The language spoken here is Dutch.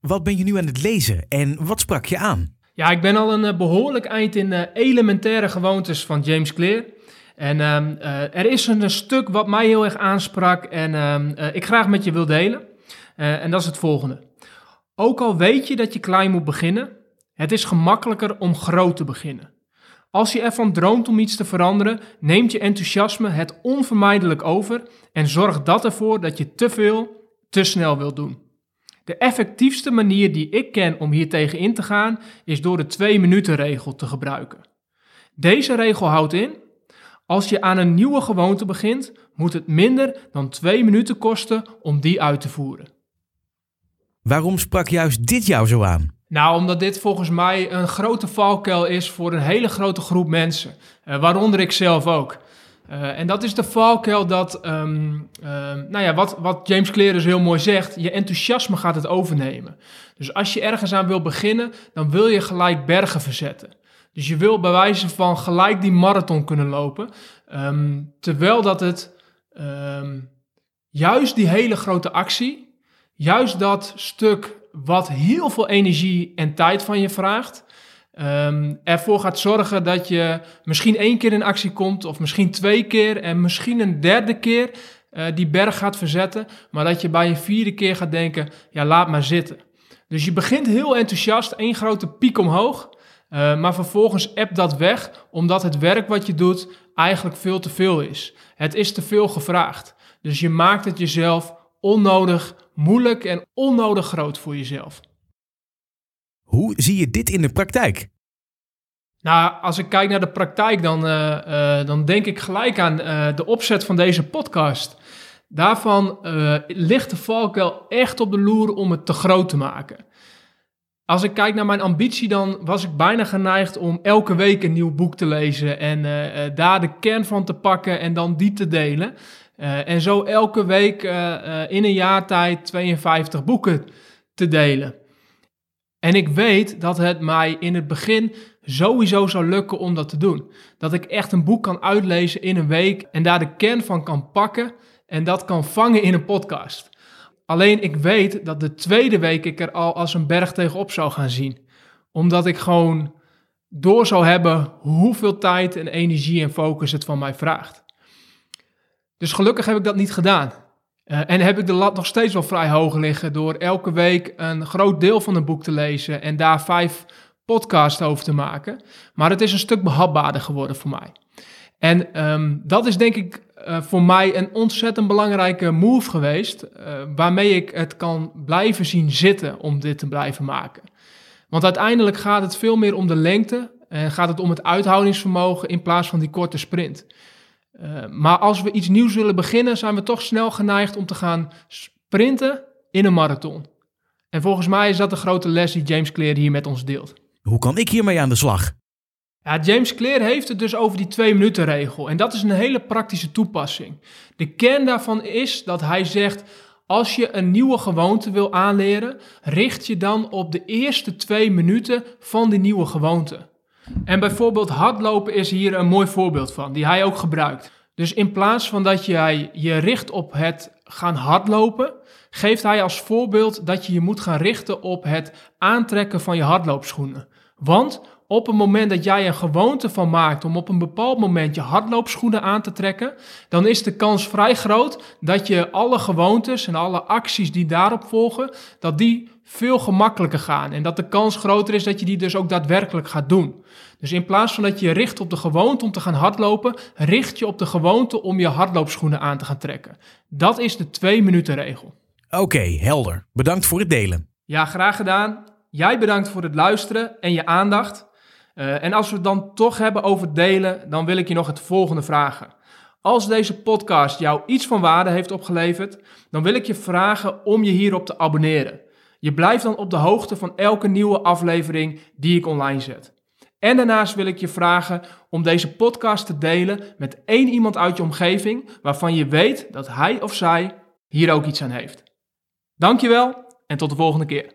Wat ben je nu aan het lezen en wat sprak je aan? Ja, ik ben al een eh, behoorlijk eind in uh, elementaire gewoontes van James Clear. En uh, er is een, stuk wat mij heel erg aansprak en ehm, ik graag met je wil delen. en dat is het volgende. Ook al weet je dat je klein moet beginnen, het is gemakkelijker om groot te beginnen. Als je ervan droomt om iets te veranderen, neemt je enthousiasme het onvermijdelijk over en zorgt dat ervoor dat je te veel, te snel wilt doen. De effectiefste manier die ik ken om hier tegen in te gaan, is door de 2 minuten regel te gebruiken. Deze regel houdt in, als je aan een nieuwe gewoonte begint, moet het minder dan 2 minuten kosten om die uit te voeren. Waarom sprak juist dit jou zo aan? Nou, omdat dit volgens mij een grote valkuil is voor een hele grote groep mensen, uh, waaronder ik zelf ook. Uh, en dat is de valkuil dat, um, uh, nou ja, wat, wat James Clear dus heel mooi zegt, je enthousiasme gaat het overnemen. Dus als je ergens aan wil beginnen, dan wil je gelijk bergen verzetten. Dus je wil bij wijze van gelijk die marathon kunnen lopen, um, terwijl dat het juist die hele grote actie, juist dat stuk wat heel veel energie en tijd van je vraagt, um, ervoor gaat zorgen dat je misschien één keer in actie komt, of misschien twee keer en misschien een derde keer uh, die berg gaat verzetten, maar dat je bij een vierde keer gaat denken, ja laat maar zitten. Dus je begint heel enthousiast, één grote piek omhoog, uh, maar vervolgens appt dat weg, omdat het werk wat je doet eigenlijk veel te veel is. Het is te veel gevraagd. Dus je maakt het jezelf onnodig moeilijk en onnodig groot voor jezelf. Hoe zie je dit in de praktijk? Nou, als ik kijk naar de praktijk, dan, uh, uh, dan denk ik gelijk aan uh, de opzet van deze podcast. Daarvan ligt de valkuil echt op de loer om het te groot te maken. Als ik kijk naar mijn ambitie, dan was ik bijna geneigd om elke week een nieuw boek te lezen en daar de kern van te pakken en dan die te delen. en zo elke week in een jaar tijd 52 boeken te delen. En ik weet dat het mij in het begin sowieso zou lukken om dat te doen. Dat ik echt een boek kan uitlezen in een week en daar de kern van kan pakken en dat kan vangen in een podcast. Alleen ik weet dat de tweede week ik er al als een berg tegenop zou gaan zien. Omdat ik gewoon door zou hebben hoeveel tijd en energie en focus het van mij vraagt. Dus gelukkig heb ik dat niet gedaan. Uh, en heb ik de lat nog steeds wel vrij hoog liggen door elke week een groot deel van een boek te lezen en daar vijf podcasts over te maken. Maar het is een stuk behapbaarder geworden voor mij. En um, dat is denk ik uh, voor mij een ontzettend belangrijke move geweest, uh, waarmee ik het kan blijven zien zitten om dit te blijven maken. Want uiteindelijk gaat het veel meer om de lengte en gaat het om het uithoudingsvermogen in plaats van die korte sprint. Uh, maar als we iets nieuws willen beginnen, zijn we toch snel geneigd om te gaan sprinten in een marathon. En volgens mij is dat de grote les die James Clear hier met ons deelt. Hoe kan ik hiermee aan de slag? Ja, James Clear heeft het dus over die twee minuten regel. En dat is een hele praktische toepassing. De kern daarvan is dat hij zegt, als je een nieuwe gewoonte wil aanleren, richt je dan op de eerste twee minuten van die nieuwe gewoonte. En bijvoorbeeld hardlopen is hier een mooi voorbeeld van, die hij ook gebruikt. Dus in plaats van dat jij je richt op het gaan hardlopen, geeft hij als voorbeeld dat je je moet gaan richten op het aantrekken van je hardloopschoenen. Want op het moment dat jij een gewoonte van maakt om op een bepaald moment je hardloopschoenen aan te trekken, dan is de kans vrij groot dat je alle gewoontes en alle acties die daarop volgen, dat die veel gemakkelijker gaan. En dat de kans groter is dat je die dus ook daadwerkelijk gaat doen. Dus in plaats van dat je richt op de gewoonte om te gaan hardlopen, richt je op de gewoonte om je hardloopschoenen aan te gaan trekken. Dat is de twee minuten regel. Oké, helder. Bedankt voor het delen. Ja, graag gedaan. Jij bedankt voor het luisteren en je aandacht. Uh, en als we het dan toch hebben over delen, dan wil ik je nog het volgende vragen. Als deze podcast jou iets van waarde heeft opgeleverd, dan wil ik je vragen om je hierop te abonneren. Je blijft dan op de hoogte van elke nieuwe aflevering die ik online zet. En daarnaast wil ik je vragen om deze podcast te delen met één iemand uit je omgeving waarvan je weet dat hij of zij hier ook iets aan heeft. Dankjewel en tot de volgende keer.